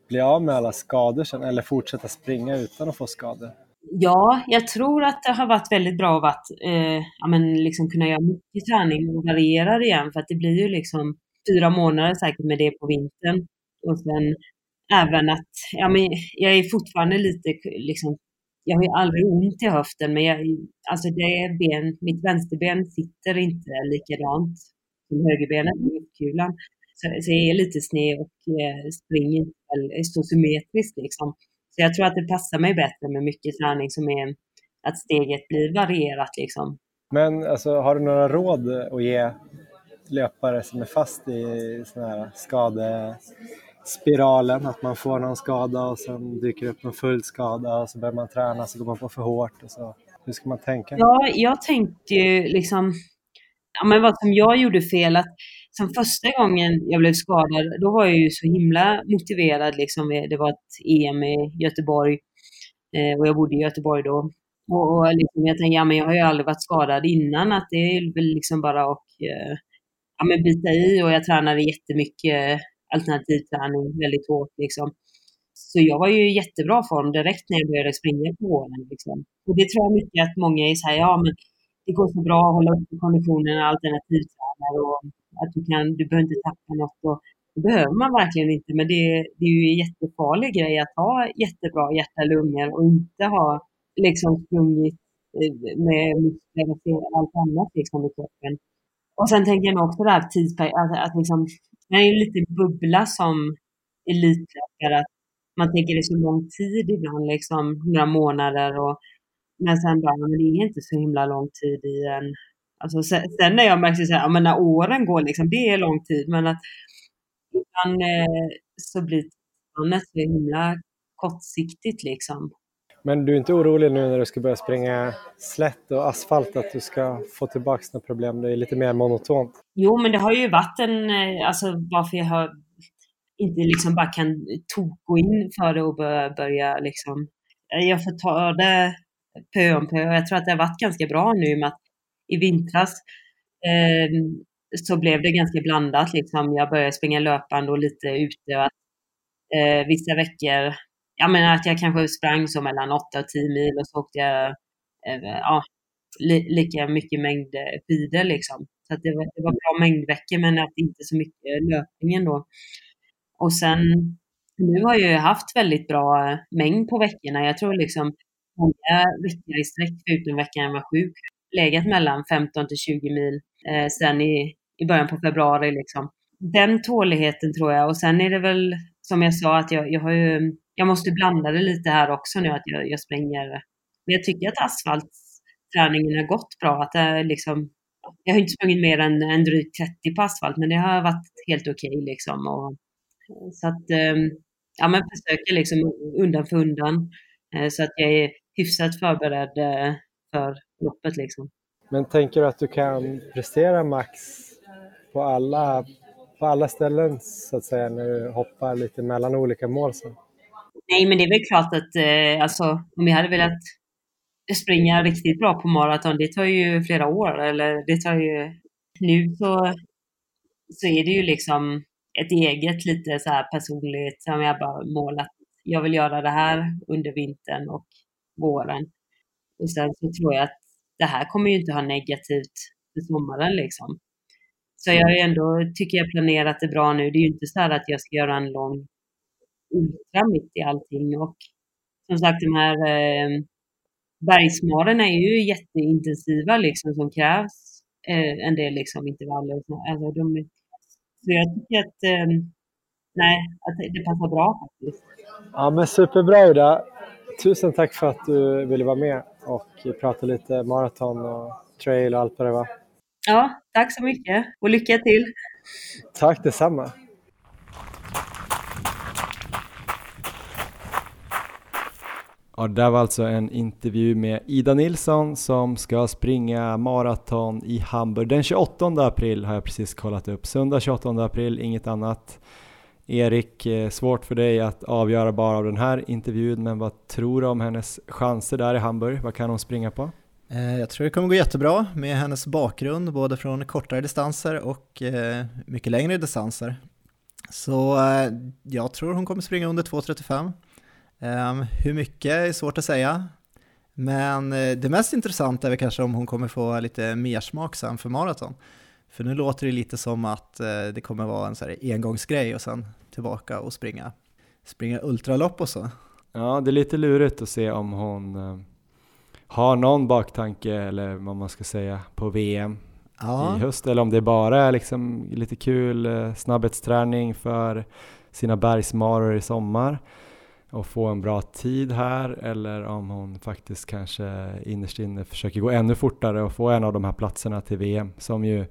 bli av med alla skador sen eller fortsätta springa utan att få skador? Ja, jag tror att det har varit väldigt bra att eh, ja, men liksom kunna göra mycket träning och variera igen för att det blir ju liksom fyra månader säkert med det på vintern. Och sen även att, ja men jag är fortfarande lite liksom, jag har ju aldrig ont i höften men jag, alltså det ben, mitt vänsterben sitter inte likadant som högerbenet i kulan. Så, så jag är lite sned och eh, springer inte så symmetriskt liksom. Så jag tror att det passar mig bättre med mycket träning som är att steget blir varierat liksom. Men alltså, har du några råd att ge löpare som är fast i sån här skadespiralen, att man får någon skada och sen dyker upp en full skada och så börjar man träna så går man på för hårt och så. Hur ska man tänka? Ja, jag tänkte ju liksom, ja men vad som jag gjorde fel att som första gången jag blev skadad, då var jag ju så himla motiverad liksom. Det var ett EM i Göteborg eh, och jag bodde i Göteborg då. Och, och liksom, jag tänkte, ja men jag har ju aldrig varit skadad innan, att det är väl liksom bara att eh, ja, men bita i och jag tränade jättemycket alternativträning väldigt hårt. Liksom. Så jag var ju i jättebra form direkt när jag började springa på våren. Liksom. Och det tror jag mycket att många är så här, ja men det går så bra att hålla uppe konditionen alternativt och att du kan, du behöver inte tappa något. Och, det behöver man verkligen inte, men det, det är ju en jättefarlig grej att ha jättebra hjärta-lungor och inte ha liksom sprungit eh, med muskler och allt annat liksom i kroppen. Och sen tänker jag också det här tidsperioden, att, alltså att liksom, det är ju lite bubbla som elitlöpare. Man tänker det är så lång tid ibland, liksom några månader. Och, men sen bara, men det är inte så himla lång tid i en... Alltså, sen, sen när jag märker så här, ja, men när åren går, liksom, det är lång tid. Men att ibland eh, så blir det så himla kortsiktigt liksom. Men du är inte orolig nu när du ska börja springa slätt och asfalt att du ska få tillbaka några problem? Det är lite mer monotont. Jo, men det har ju varit en, eh, alltså varför jag har inte liksom bara kan toko in för det och börja, börja liksom, jag får ta det pö om pö. Jag tror att det har varit ganska bra nu med att i vintras eh, så blev det ganska blandat. Liksom. Jag började springa löpande och lite ute. Och att, eh, vissa veckor jag menar att jag kanske sprang så mellan 8 och 10 mil och så åkte jag eh, ja, li, lika mycket mängd eh, skidor liksom. Så det, var, det var bra mängdveckor men att inte så mycket löpningen då. Och sen nu har jag haft väldigt bra eh, mängd på veckorna. Jag tror liksom många veckor i sträck förutom veckan jag var sjuk legat mellan 15 till 20 mil eh, sen i, i början på februari liksom. Den tåligheten tror jag och sen är det väl som jag sa att jag, jag har ju jag måste blanda det lite här också nu att jag, jag springer. Men jag tycker att asfaltträningen har gått bra. Att det liksom, jag har inte sprungit mer än, än drygt 30 på asfalt, men det har varit helt okej okay, liksom. Och, så att, ehm, ja men försöker liksom undan för undan eh, så att jag är hyfsat förberedd eh, för loppet liksom. Men tänker du att du kan prestera max på alla, på alla ställen så att säga när du hoppar lite mellan olika mål sen? Nej, men det är väl klart att eh, alltså, om jag hade velat springa riktigt bra på maraton, det tar ju flera år. Eller det tar ju... Nu så, så är det ju liksom ett eget lite så här personligt, som jag bara målat. Jag vill göra det här under vintern och våren. Och sen så tror jag att det här kommer ju inte ha negativt för sommaren liksom. Så jag har ändå, tycker jag planerat det bra nu. Det är ju inte så här att jag ska göra en lång ultra mitt i allting. Och som sagt, de här eh, bergsmarerna är ju jätteintensiva liksom som krävs eh, en del liksom intervaller. Alltså, de, så jag tycker att eh, nej, att det passar bra faktiskt. Ja, men superbra Ida. Tusen tack för att du ville vara med och prata lite maraton och trail och allt vad det var. Ja, tack så mycket och lycka till. Tack detsamma. Ja, det där var alltså en intervju med Ida Nilsson som ska springa maraton i Hamburg den 28 april har jag precis kollat upp. Söndag 28 april, inget annat. Erik, eh, svårt för dig att avgöra bara av den här intervjun, men vad tror du om hennes chanser där i Hamburg? Vad kan hon springa på? Eh, jag tror det kommer gå jättebra med hennes bakgrund, både från kortare distanser och eh, mycket längre distanser. Så jag tror hon kommer springa under 2.35. Ehm, hur mycket är svårt att säga. Men det mest intressanta är väl kanske om hon kommer få lite mer smak sen för maraton. För nu låter det lite som att det kommer vara en så här engångsgrej och sen tillbaka och springa, springa ultralopp och så. Ja, det är lite lurigt att se om hon eh, har någon baktanke eller vad man ska säga på VM ja. i höst eller om det bara är liksom lite kul eh, snabbhetsträning för sina bergsmaror i sommar och få en bra tid här eller om hon faktiskt kanske innerst inne försöker gå ännu fortare och få en av de här platserna till VM som ju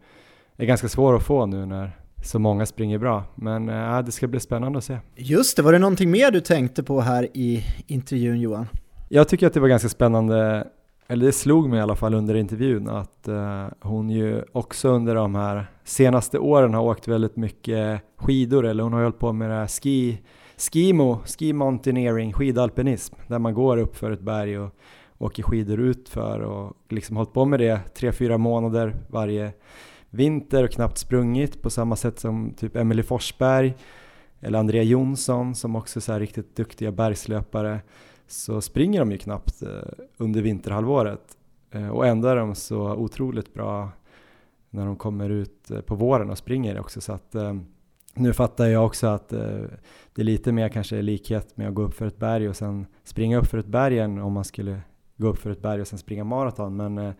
är ganska svår att få nu när så många springer bra. Men äh, det ska bli spännande att se. Just det, var det någonting mer du tänkte på här i intervjun Johan? Jag tycker att det var ganska spännande, eller det slog mig i alla fall under intervjun, att uh, hon ju också under de här senaste åren har åkt väldigt mycket skidor, eller hon har hållit på med det här ski, skimo, ski mountaineering, skidalpinism, där man går upp för ett berg och åker skidor ut för och liksom hållit på med det tre, fyra månader varje vinter och knappt sprungit på samma sätt som typ Emily Forsberg eller Andrea Jonsson som också är så riktigt duktiga bergslöpare så springer de ju knappt eh, under vinterhalvåret. Eh, och ändå är de så otroligt bra när de kommer ut eh, på våren och springer också. Så att nu fattar jag också att det är lite mer kanske likhet med att gå upp för ett berg och sen springa upp för ett berg än om man skulle gå upp för ett berg och sen springa maraton. Men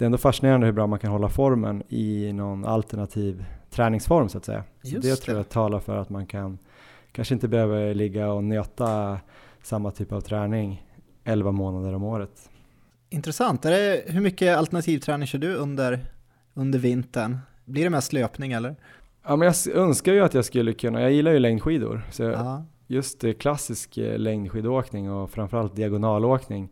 det är ändå fascinerande hur bra man kan hålla formen i någon alternativ träningsform så att säga. Så det, det tror jag talar för att man kan kanske inte behöver ligga och nöta samma typ av träning 11 månader om året. Intressant. Är det, hur mycket alternativträning kör du under, under vintern? Blir det mest löpning eller? Ja, men jag önskar ju att jag skulle kunna, jag gillar ju längdskidor, så just klassisk eh, längdskidåkning och framförallt diagonalåkning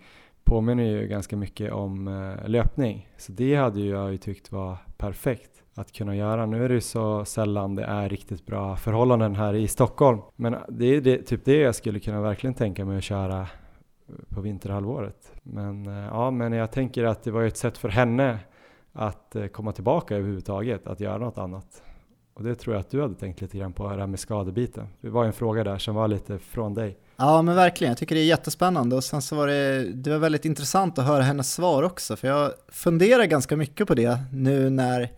påminner ju ganska mycket om eh, löpning. Så det hade jag ju tyckt var perfekt att kunna göra. Nu är det ju så sällan det är riktigt bra förhållanden här i Stockholm. Men det är det, typ det jag skulle kunna verkligen tänka mig att köra på vinterhalvåret. Men eh, ja, men jag tänker att det var ett sätt för henne att eh, komma tillbaka överhuvudtaget, att göra något annat. Och det tror jag att du hade tänkt lite grann på, det här med skadebiten. Det var en fråga där som var lite från dig. Ja men verkligen, jag tycker det är jättespännande och sen så var det, det var väldigt intressant att höra hennes svar också för jag funderar ganska mycket på det nu när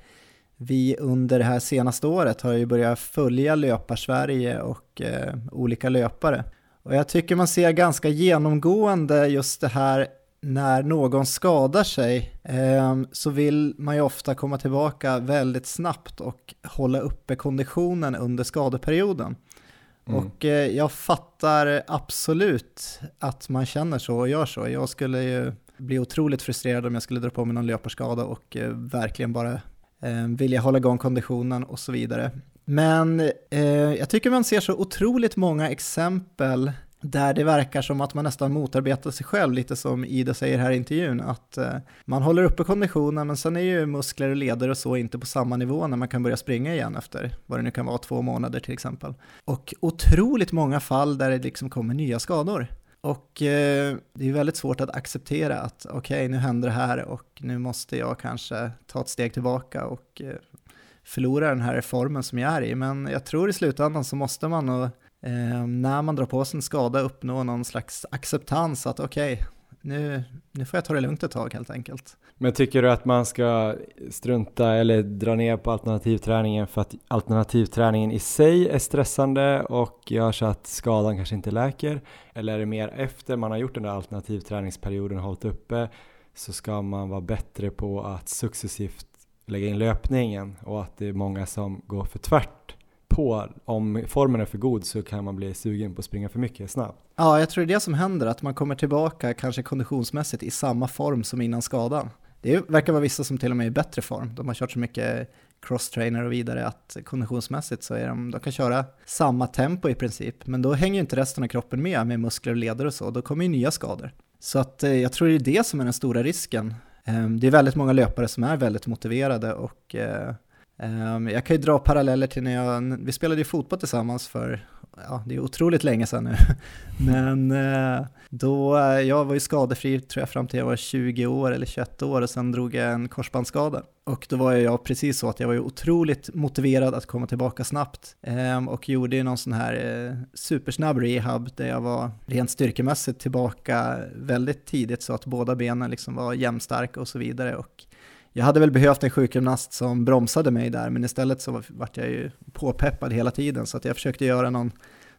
vi under det här senaste året har ju börjat följa Löparsverige och eh, olika löpare. Och jag tycker man ser ganska genomgående just det här när någon skadar sig eh, så vill man ju ofta komma tillbaka väldigt snabbt och hålla uppe konditionen under skadeperioden. Mm. Och eh, jag fattar absolut att man känner så och gör så. Jag skulle ju bli otroligt frustrerad om jag skulle dra på mig någon löparskada och eh, verkligen bara eh, vilja hålla igång konditionen och så vidare. Men eh, jag tycker man ser så otroligt många exempel där det verkar som att man nästan motarbetar sig själv, lite som Ida säger här i intervjun, att eh, man håller uppe konditionen men sen är ju muskler och leder och så inte på samma nivå när man kan börja springa igen efter vad det nu kan vara, två månader till exempel. Och otroligt många fall där det liksom kommer nya skador. Och eh, det är väldigt svårt att acceptera att okej, okay, nu händer det här och nu måste jag kanske ta ett steg tillbaka och eh, förlora den här formen som jag är i. Men jag tror i slutändan så måste man nog eh, när man drar på sig en skada uppnå någon slags acceptans att okej, okay, nu, nu får jag ta det lugnt ett tag helt enkelt. Men tycker du att man ska strunta eller dra ner på alternativträningen för att alternativträningen i sig är stressande och gör så att skadan kanske inte läker? Eller är det mer efter man har gjort den där alternativträningsperioden och hållit uppe så ska man vara bättre på att successivt lägga in löpningen och att det är många som går för tvärt på. Om formen är för god så kan man bli sugen på att springa för mycket snabbt. Ja, jag tror det är det som händer, att man kommer tillbaka kanske konditionsmässigt i samma form som innan skadan. Det verkar vara vissa som till och med är i bättre form. De har kört så mycket crosstrainer och vidare att konditionsmässigt så är de, de kan köra samma tempo i princip, men då hänger inte resten av kroppen med med muskler och leder och så, då kommer ju nya skador. Så att eh, jag tror det är det som är den stora risken. Ehm, det är väldigt många löpare som är väldigt motiverade och eh, Ehm, jag kan ju dra paralleller till när jag, vi spelade ju fotboll tillsammans för ja, det är otroligt länge sedan nu. Men eh, då, eh, jag var ju skadefri tror jag fram till jag var 20 år eller 21 år och sen drog jag en korsbandsskada. Och då var jag precis så att jag var ju otroligt motiverad att komma tillbaka snabbt ehm, och gjorde ju någon sån här eh, supersnabb rehab där jag var rent styrkemässigt tillbaka väldigt tidigt så att båda benen liksom var jämnstarka och så vidare. Och jag hade väl behövt en sjukgymnast som bromsade mig där, men istället så vart jag ju påpeppad hela tiden, så att jag försökte göra någon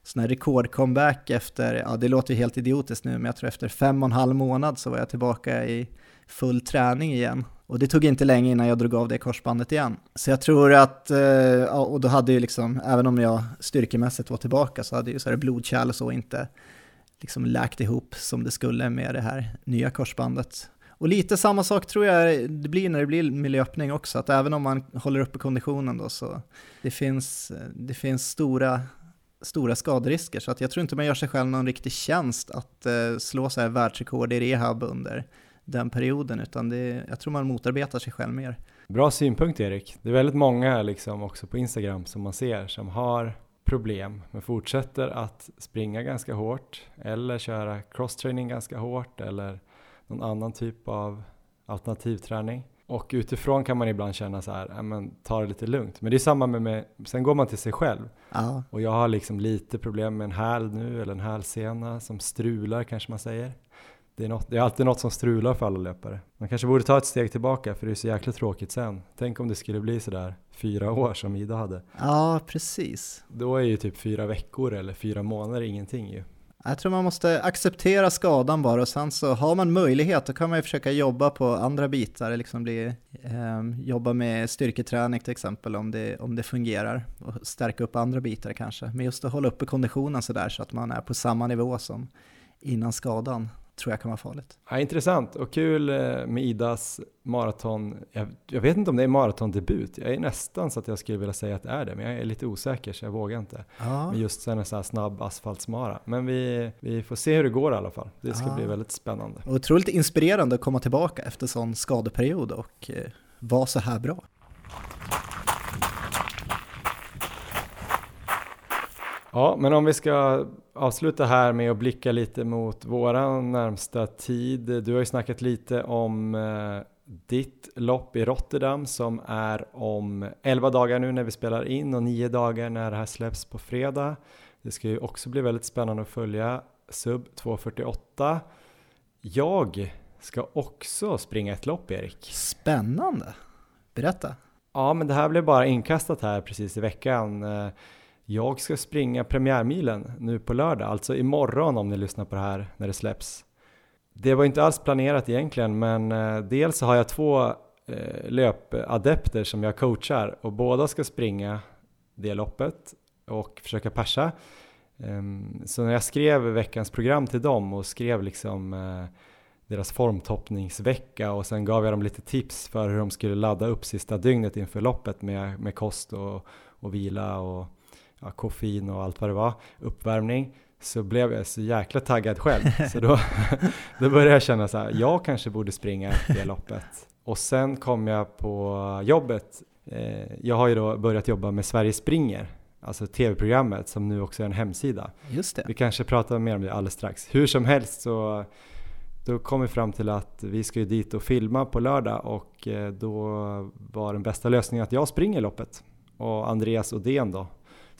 sån här rekordcomeback efter, ja det låter ju helt idiotiskt nu, men jag tror efter fem och en halv månad så var jag tillbaka i full träning igen. Och det tog inte länge innan jag drog av det korsbandet igen. Så jag tror att, eh, och då hade ju liksom, även om jag styrkemässigt var tillbaka så hade ju så här blodkärl och så inte liksom läkt ihop som det skulle med det här nya korsbandet. Och lite samma sak tror jag det blir när det blir miljööppning också, att även om man håller uppe konditionen då så det finns, det finns stora, stora skaderisker. Så att jag tror inte man gör sig själv någon riktig tjänst att eh, slå så här världsrekord i rehab under den perioden, utan det, jag tror man motarbetar sig själv mer. Bra synpunkt Erik. Det är väldigt många liksom också på Instagram som man ser som har problem men fortsätter att springa ganska hårt eller köra crosstraining ganska hårt eller någon annan typ av alternativträning. Och utifrån kan man ibland känna så här, men ta det lite lugnt. Men det är samma med mig, sen går man till sig själv. Ja. Och jag har liksom lite problem med en häl nu, eller en hälsena som strular kanske man säger. Det är, något, det är alltid något som strular för alla löpare. Man kanske borde ta ett steg tillbaka för det är så jäkla tråkigt sen. Tänk om det skulle bli sådär fyra år som Ida hade. Ja, precis. Då är ju typ fyra veckor eller fyra månader ingenting ju. Jag tror man måste acceptera skadan bara och sen så har man möjlighet då kan man ju försöka jobba på andra bitar, liksom bli, eh, jobba med styrketräning till exempel om det, om det fungerar och stärka upp andra bitar kanske. Men just att hålla uppe konditionen sådär så att man är på samma nivå som innan skadan tror jag kan vara farligt. Ja, intressant och kul eh, med Idas maraton. Jag, jag, vet inte om det är maratondebut. Jag är nästan så att jag skulle vilja säga att det är det, men jag är lite osäker så jag vågar inte. Ja. Men just sen en sån här snabb asfaltsmara. Men vi, vi får se hur det går i alla fall. Det ska ja. bli väldigt spännande. otroligt inspirerande att komma tillbaka efter sån skadeperiod och eh, vara så här bra. Ja, men om vi ska avsluta här med att blicka lite mot våran närmsta tid. Du har ju snackat lite om eh, ditt lopp i Rotterdam som är om 11 dagar nu när vi spelar in och 9 dagar när det här släpps på fredag. Det ska ju också bli väldigt spännande att följa sub 248. Jag ska också springa ett lopp Erik. Spännande! Berätta. Ja, men det här blev bara inkastat här precis i veckan. Jag ska springa premiärmilen nu på lördag, alltså imorgon om ni lyssnar på det här när det släpps. Det var inte alls planerat egentligen, men eh, dels så har jag två eh, löpadepter som jag coachar och båda ska springa det loppet och försöka persa. Ehm, så när jag skrev veckans program till dem och skrev liksom eh, deras formtoppningsvecka och sen gav jag dem lite tips för hur de skulle ladda upp sista dygnet inför loppet med, med kost och, och vila och ja, koffein och allt vad det var, uppvärmning, så blev jag så jäkla taggad själv. så då, då började jag känna så här, jag kanske borde springa det loppet. Och sen kom jag på jobbet. Eh, jag har ju då börjat jobba med Sverige springer, alltså tv-programmet som nu också är en hemsida. Just det. Vi kanske pratar mer om det alldeles strax. Hur som helst så då kom vi fram till att vi ska ju dit och filma på lördag och eh, då var den bästa lösningen att jag springer loppet. Och Andreas Odén då,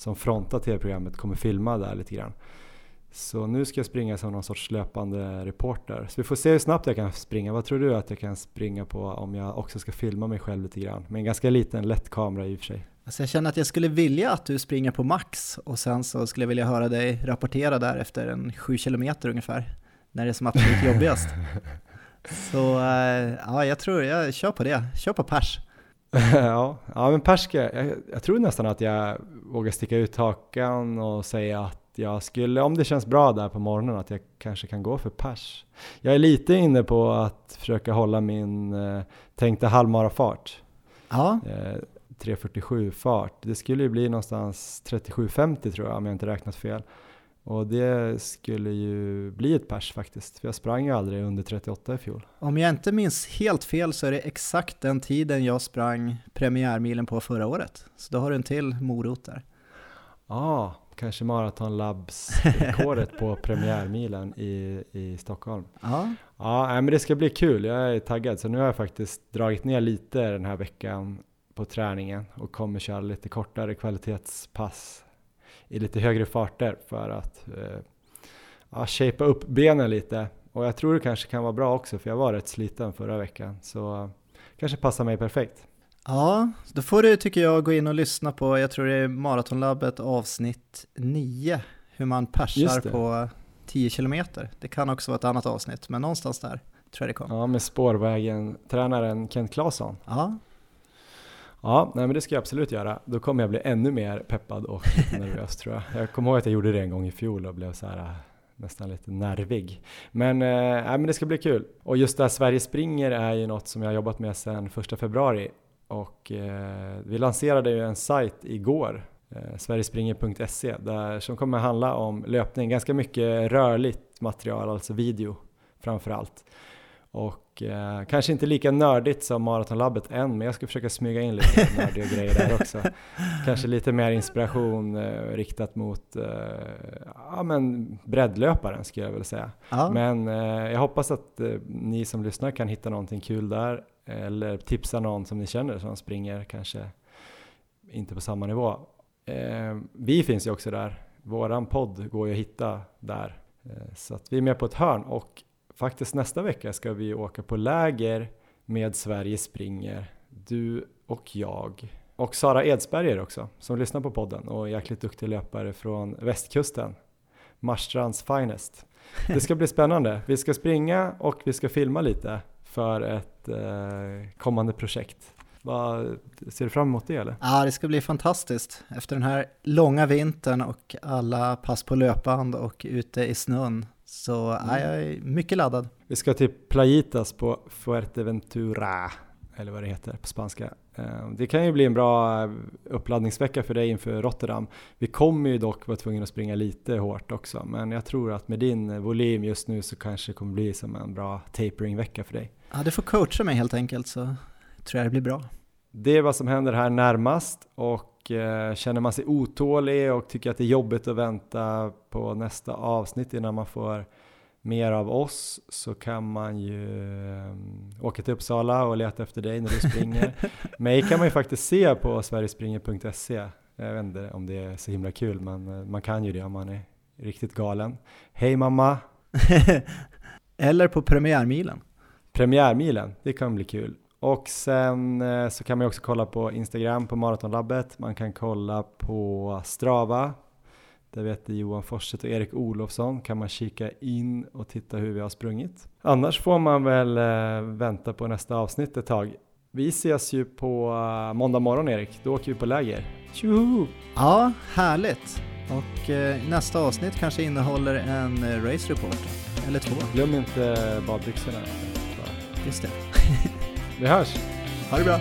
som frontar tv-programmet kommer filma där lite grann. Så nu ska jag springa som någon sorts löpande reporter. Så vi får se hur snabbt jag kan springa. Vad tror du att jag kan springa på om jag också ska filma mig själv lite grann? Med en ganska liten lätt kamera i och för sig. Alltså jag känner att jag skulle vilja att du springer på max och sen så skulle jag vilja höra dig rapportera där efter en sju kilometer ungefär. När det är som absolut jobbigast. Så eh, ja, jag tror jag kör på det. Kör på pers. ja, ja, men pers ska, jag, jag tror nästan att jag vågar sticka ut hakan och säga att jag skulle, om det känns bra där på morgonen, att jag kanske kan gå för pers. Jag är lite inne på att försöka hålla min eh, tänkta halvmarafart. Ja, Eh, 3.47 fart. Det skulle ju bli någonstans 37.50 tror jag om jag inte räknat fel. Och det skulle ju bli ett pers faktiskt, för jag sprang ju aldrig under 38 i fjol. om jag inte minns helt fel så är det exakt den tiden jag sprang premiärmilen på förra året. Så då har du en till morot där. Ja, ah, kanske maratonlabs-rekordet på premiärmilen i, i Stockholm. Ja, Ja, men det ska bli kul. Jag är taggad. Så nu har jag faktiskt dragit ner lite den här veckan på träningen och kommer köra lite kortare kvalitetspass i lite högre farter för att eh, ja, shapea upp benen lite. Och jag tror det kanske kan vara bra också för jag var rätt sliten förra veckan. Så kanske passar mig perfekt. Ja, då får du tycker jag gå in och lyssna på, jag tror det är Maratonlabbet avsnitt 9, hur man persar på 10 kilometer. Det kan också vara ett annat avsnitt, men någonstans där tror jag det kom. Ja, med spårvägen, tränaren Kent Claesson. Ja, Ja, nej men det ska jag absolut göra. Då kommer jag bli ännu mer peppad och nervös tror jag. Jag kommer ihåg att jag gjorde det en gång i fjol och blev så här äh, nästan lite nervig. Men, eh, men det ska bli kul. Och just det här Sverige springer är ju något som jag har jobbat med sedan första februari. Och eh, vi lanserade ju en sajt igår, eh, sverigespringer.se, där, som kommer handla om löpning. Ganska mycket rörligt material, alltså video framför allt. Och eh, kanske inte lika nördigt som Maratonlabbet än, men jag ska försöka smyga in lite nördiga grejer där också. Kanske lite mer inspiration eh, riktat mot eh, ja, men breddlöparen skulle jag vilja säga. ja. Men eh, jag hoppas att eh, ni som lyssnar kan hitta någonting kul där eller tipsa någon som ni känner som springer kanske inte på samma nivå. Eh, vi finns ju också där. Våran podd går ju att hitta där. Så att vi är med på ett hörn och faktiskt nästa vecka ska vi åka på läger med Sverige springer. Du och jag. Och Sara Edsberger också, som lyssnar på podden och är jäkligt duktig löpare från västkusten. Marstrands finest. Det ska bli spännande. Vi ska springa och vi ska filma lite för ett eh, kommande projekt. Vad, ser du fram emot det eller? ja, det ska bli fantastiskt. Efter den här långa vintern och alla pass på löpband och ute i snön så är jag mycket laddad. Vi ska till Playitas på Fuerteventura, eller vad det heter på spanska. Eh, Det kan ju bli en bra eh, uppladdningsvecka för dig inför Rotterdam. Vi kommer ju dock vara tvungna att springa lite hårt också, men jag tror att med din eh, volym just nu så kanske det kommer bli som en bra tapering-vecka för dig. Ja, du får coacha mig helt enkelt så tror jag det blir bra. Det är vad som händer här närmast och eh, känner man sig otålig och tycker att det är jobbigt att vänta på nästa avsnitt innan man får mer av oss så kan man ju eh, åka till Uppsala och leta efter dig när du springer. Mig kan man ju faktiskt se på sverigespringer.se. Jag vet inte om det är så himla kul men eh, man kan ju det om man är riktigt galen. Hej mamma! Eller på premiärmilen. Premiärmilen, det kan bli kul. Och sen eh, så kan man också kolla på Instagram på Maratonlabbet. Man kan kolla på Strava. Där vet Johan Forsset och Erik Olofsson kan man kika in och titta hur vi har sprungit. Annars får man väl eh, vänta på nästa avsnitt ett tag. Vi ses ju på eh, måndag morgon Erik, då åker vi på läger. Tjoho! Ja, härligt. Och eh, nästa avsnitt kanske innehåller en eh, race report. Eller två. Glöm inte badbyxorna. Just det. Vi hörs! Ha det bra.